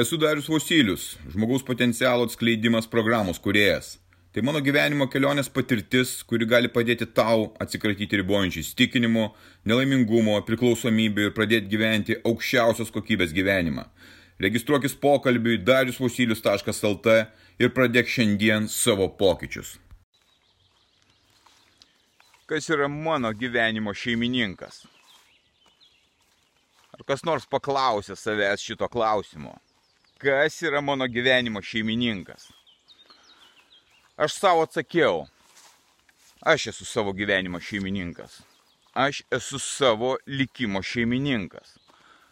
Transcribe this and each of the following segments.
Esu Darius Vosilius, žmogaus potencialo atskleidimas programos kuriejas. Tai mano gyvenimo kelionės patirtis, kuri gali padėti tau atsikratyti ribojančių įstikinimų, nelaimingumo, priklausomybių ir pradėti gyventi aukščiausios kokybės gyvenimą. Registruokis pokalbiui dariusvosilius.lt ir pradėk šiandien savo pokyčius. Kas yra mano gyvenimo šeimininkas? Ar kas nors paklausė savęs šito klausimo? Kas yra mano gyvenimo šeimininkas? Aš savo atsakiau. Aš esu savo gyvenimo šeimininkas. Aš esu savo likimo šeimininkas.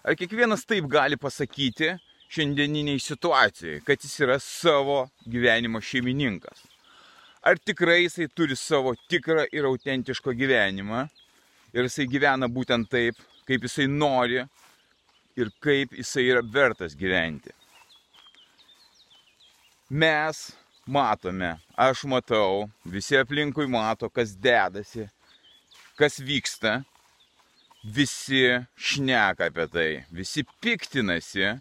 Ar kiekvienas taip gali pasakyti šiandieniniai situacijai, kad jis yra savo gyvenimo šeimininkas? Ar tikrai jisai turi savo tikrą ir autentišką gyvenimą ir jisai gyvena būtent taip, kaip jisai nori ir kaip jisai yra vertas gyventi. Mes matome, aš matau, visi aplinkui mato, kas dedasi, kas vyksta, visi šneka apie tai, visi piktinasi,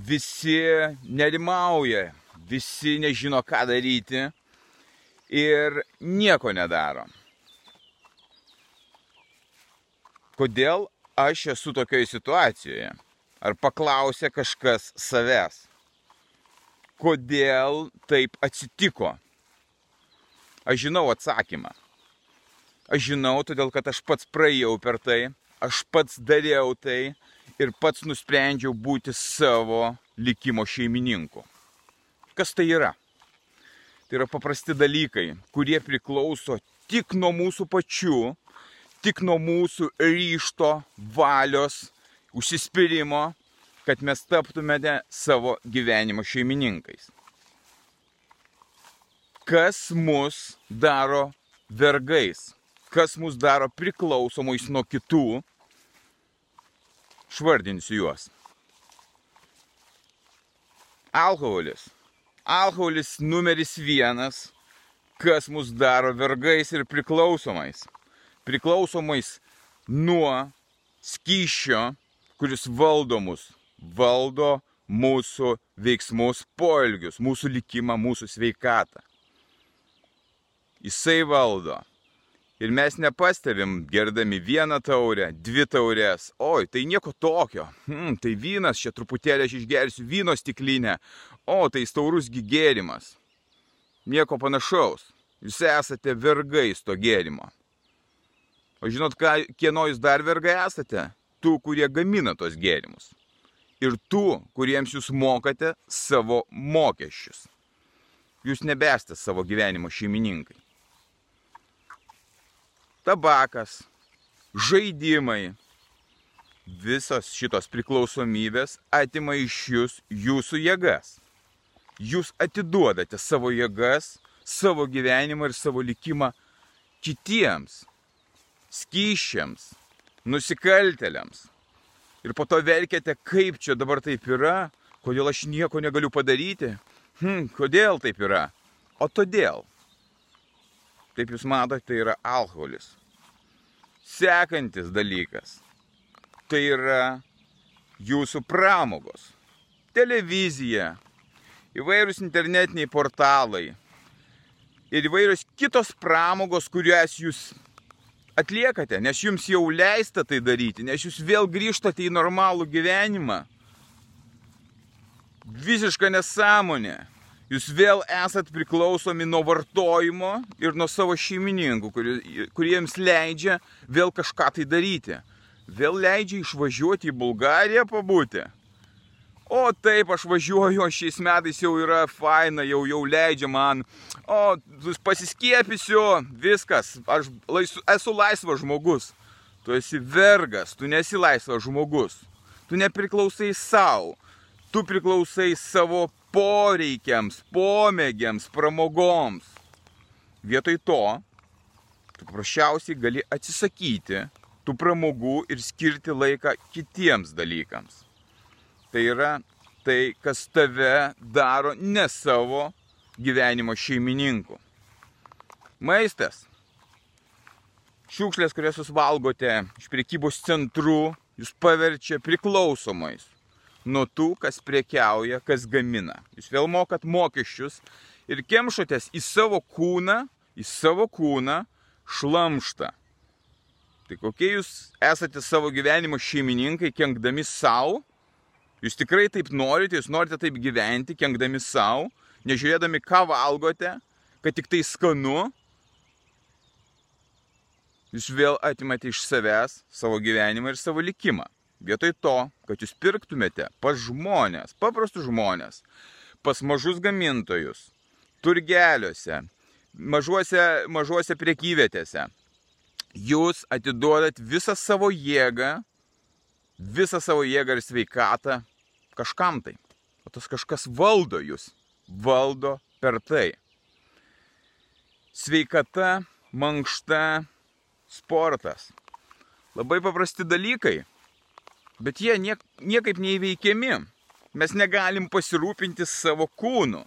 visi nerimauja, visi nežino, ką daryti ir nieko nedaro. Kodėl aš esu tokioje situacijoje? Ar paklausė kažkas savęs? Kodėl taip atsitiko? Aš žinau atsakymą. Aš žinau, todėl kad aš pats praėjau per tai, aš pats dariau tai ir pats nusprendžiau būti savo likimo šeimininku. Kas tai yra? Tai yra paprasti dalykai, kurie priklauso tik nuo mūsų pačių tik nuo mūsų ryšto, valios, užsispyrimo, kad mes taptumėte savo gyvenimo šeimininkais. Kas mus daro vergais, kas mus daro priklausomais nuo kitų, švardinsiu juos. Alkoholis. Alkoholis numeris vienas, kas mus daro vergais ir priklausomais priklausomais nuo skyšio, kuris valdo mus, valdo mūsų veiksmus, poelgius, mūsų likimą, mūsų sveikatą. Jisai valdo. Ir mes nepastebim, gerdami vieną taurę, dvi taurės. Oi, tai nieko tokio. Hmm, tai vynas, čia truputėlį aš išgersiu vyno stiklinę. O, tai staurusgi gėrimas. Nieko panašaus. Jūs esate vergais to gėrimo. O žinot, ką, kieno jūs dar vergai esate? Tų, kurie gamina tos gėrimus. Ir tų, kuriems jūs mokate savo mokesčius. Jūs nebesate savo gyvenimo šeimininkai. Tabakas, žaidimai, visos šitos priklausomybės atima iš jūs jūsų jėgas. Jūs atiduodate savo jėgas, savo gyvenimą ir savo likimą kitiems skyšiams, nusikaltelėms. Ir po to verkėte, kaip čia dabar taip yra, kodėl aš nieko negaliu padaryti. Hm, kodėl taip yra? O todėl. Taip jūs matote, tai yra alkoholis. Sekantis dalykas. Tai yra jūsų pramogos. Televizija, įvairūs internetiniai portalai ir įvairios kitos pramogos, kurias jūs atliekate, nes jums jau leista tai daryti, nes jūs vėl grįžtate į normalų gyvenimą. Visiška nesąmonė. Jūs vėl esat priklausomi nuo vartojimo ir nuo savo šeimininkų, kuriems leidžia vėl kažką tai daryti. Vėl leidžia išvažiuoti į Bulgariją pabūti o taip aš važiuoju, o šiais metais jau yra faina, jau, jau leidžia man, o pasiskiepysiu, viskas, aš laisu, esu laisvas žmogus. Tu esi vergas, tu nesi laisvas žmogus. Tu nepriklausai savo, tu priklausai savo poreikiams, pomėgiams, pramogoms. Vietoj to, tu paprasčiausiai gali atsisakyti tų pramogų ir skirti laiką kitiems dalykams. Tai yra tai, kas tave daro ne savo gyvenimo šeimininku. Maistas. Šiukšlės, kurias jūs valgote iš priekybos centrų, jūs paverčia priklausomais nuo tų, kas priekiauja, kas gamina. Jūs vėl mokat mokesčius ir kemšotės į savo kūną, į savo kūną šlamštą. Tai kokie jūs esate savo gyvenimo šeimininkai, kenkdami savo? Jūs tikrai taip norite, jūs norite taip gyventi, kenkdami savo, nežiūrėdami, ką valgote, kad tik tai skanu. Jūs vėl atimate iš savęs savo gyvenimą ir savo likimą. Vietoj to, kad jūs pirktumėte pas žmonės, paprastus žmonės, pas mažus gamintojus, turgeliuose, mažuose, mažuose priekyvietėse, jūs atiduodat visą savo jėgą, visą savo jėgą ir sveikatą kažkam tai. O tas kažkas valdo jūs, valdo per tai. Sveikata, mankšta, sportas. Labai paprasti dalykai, bet jie niek, niekaip neįveikiami. Mes negalim pasirūpinti savo kūnu.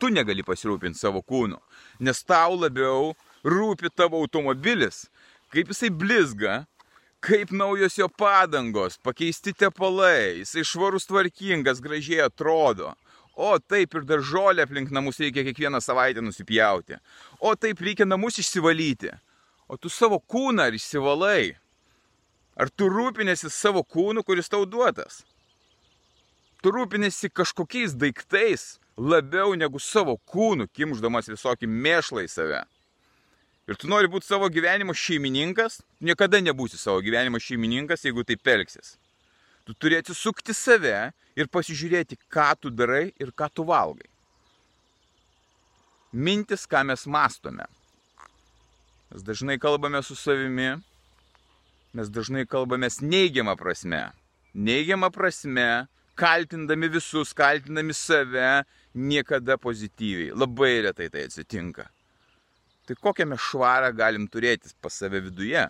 Tu negali pasirūpinti savo kūnu, nes tau labiau rūpi tavo automobilis, kaip jisai blizga, kaip naujos jo padangos, pakeisti tepalai, jisai švarus tvarkingas, gražiai atrodo. O taip ir dar žolę aplink namus reikia kiekvieną savaitę nusipjauti. O taip reikia namus išsivalyti. O tu savo kūną ar išsivalai. Ar tu rūpinėsi savo kūnu, kuris tau duotas? Tu rūpinėsi kažkokiais daiktais labiau negu savo kūnu, kimždamas visokį mėšlą į save. Ir tu nori būti savo gyvenimo šeimininkas, niekada nebūsi savo gyvenimo šeimininkas, jeigu taip elgsis. Tu turi atsisukti save ir pasižiūrėti, ką tu darai ir ką tu valgai. Mintis, ką mes mastome. Mes dažnai kalbame su savimi, mes dažnai kalbame neigiamą prasme. Neigiamą prasme, kaltindami visus, kaltindami save, niekada pozityviai. Labai retai tai atsitinka. Tai kokią mes švarą galim turėti pas save viduje?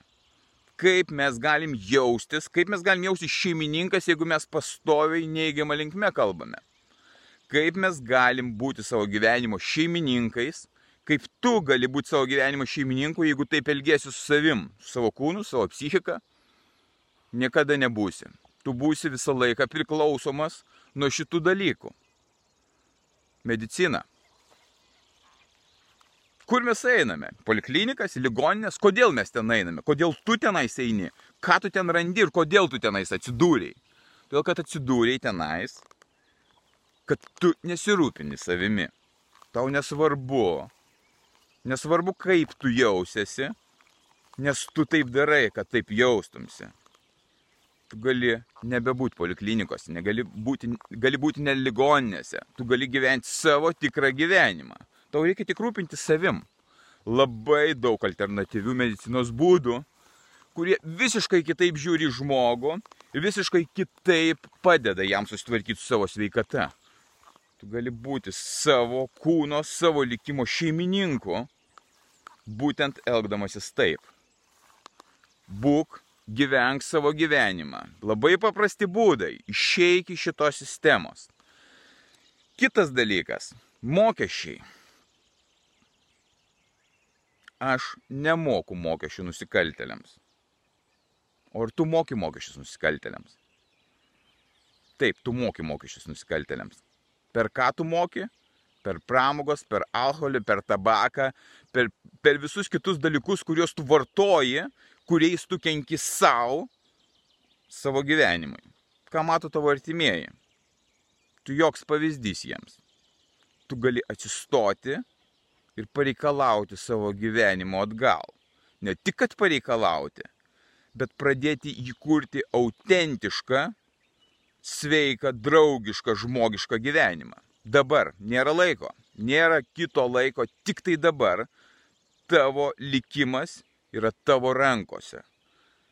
Kaip mes galim jaustis, kaip mes galim jaustis šeimininkas, jeigu mes pastoviai neigiamą linkme kalbame? Kaip mes galim būti savo gyvenimo šeimininkais, kaip tu gali būti savo gyvenimo šeimininku, jeigu taip elgėsi su savim, su savo kūnu, savo psichika, niekada nebūsi. Tu būsi visą laiką priklausomas nuo šitų dalykų. Medicina. Kur mes einame? Poliklinikas, ligoninės, kodėl mes ten einame? Kodėl tu tenais eini? Ką tu ten randi ir kodėl tu tenais atsidūrėjai? Todėl, kad atsidūrėjai tenais, kad tu nesirūpini savimi. Tau nesvarbu, Nesvarbu, kaip tu jausiesi, nes tu taip darai, kad taip jaustumsi. Tu gali nebebūti poliklinikose, negali būti, gali būti ne ligoninėse, tu gali gyventi savo tikrą gyvenimą. Tau reikia tik rūpinti savim. Labai daug alternatyvių medicinos būdų, kurie visiškai kitaip žiūri žmogų ir visiškai kitaip padeda jam susitvarkyti su savo sveikata. Tu gali būti savo kūno, savo likimo šeimininku būtent elgdamasis taip. Būk, gyvenk savo gyvenimą. Labai paprasti būdai. Išeik iš šitos sistemos. Kitas dalykas - mokesčiai. Aš nemoku mokesčių nusikaltelėms. O ar tu moki mokesčius nusikaltelėms? Taip, tu moki mokesčius nusikaltelėms. Per ką tu moki? per pramogos, per alkoholį, per tabaką, per, per visus kitus dalykus, kuriuos tu vartoji, kuriais tu kenki savo, savo gyvenimui. Ką mato tavo artimieji? Tu joks pavyzdys jiems. Tu gali atsistoti ir pareikalauti savo gyvenimo atgal. Ne tik, kad pareikalauti, bet pradėti įkurti autentišką, sveiką, draugišką, žmogišką gyvenimą dabar, nėra laiko, nėra kito laiko, tik tai dabar tavo likimas yra tavo rankose.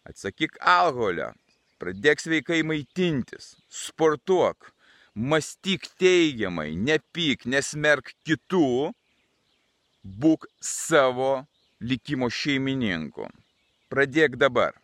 Atsakyk alkoholio, pradėk sveikai maitintis, sportuok, mąstyk teigiamai, nepyk, nesmerk kitų, būk savo likimo šeimininku. Pradėk dabar.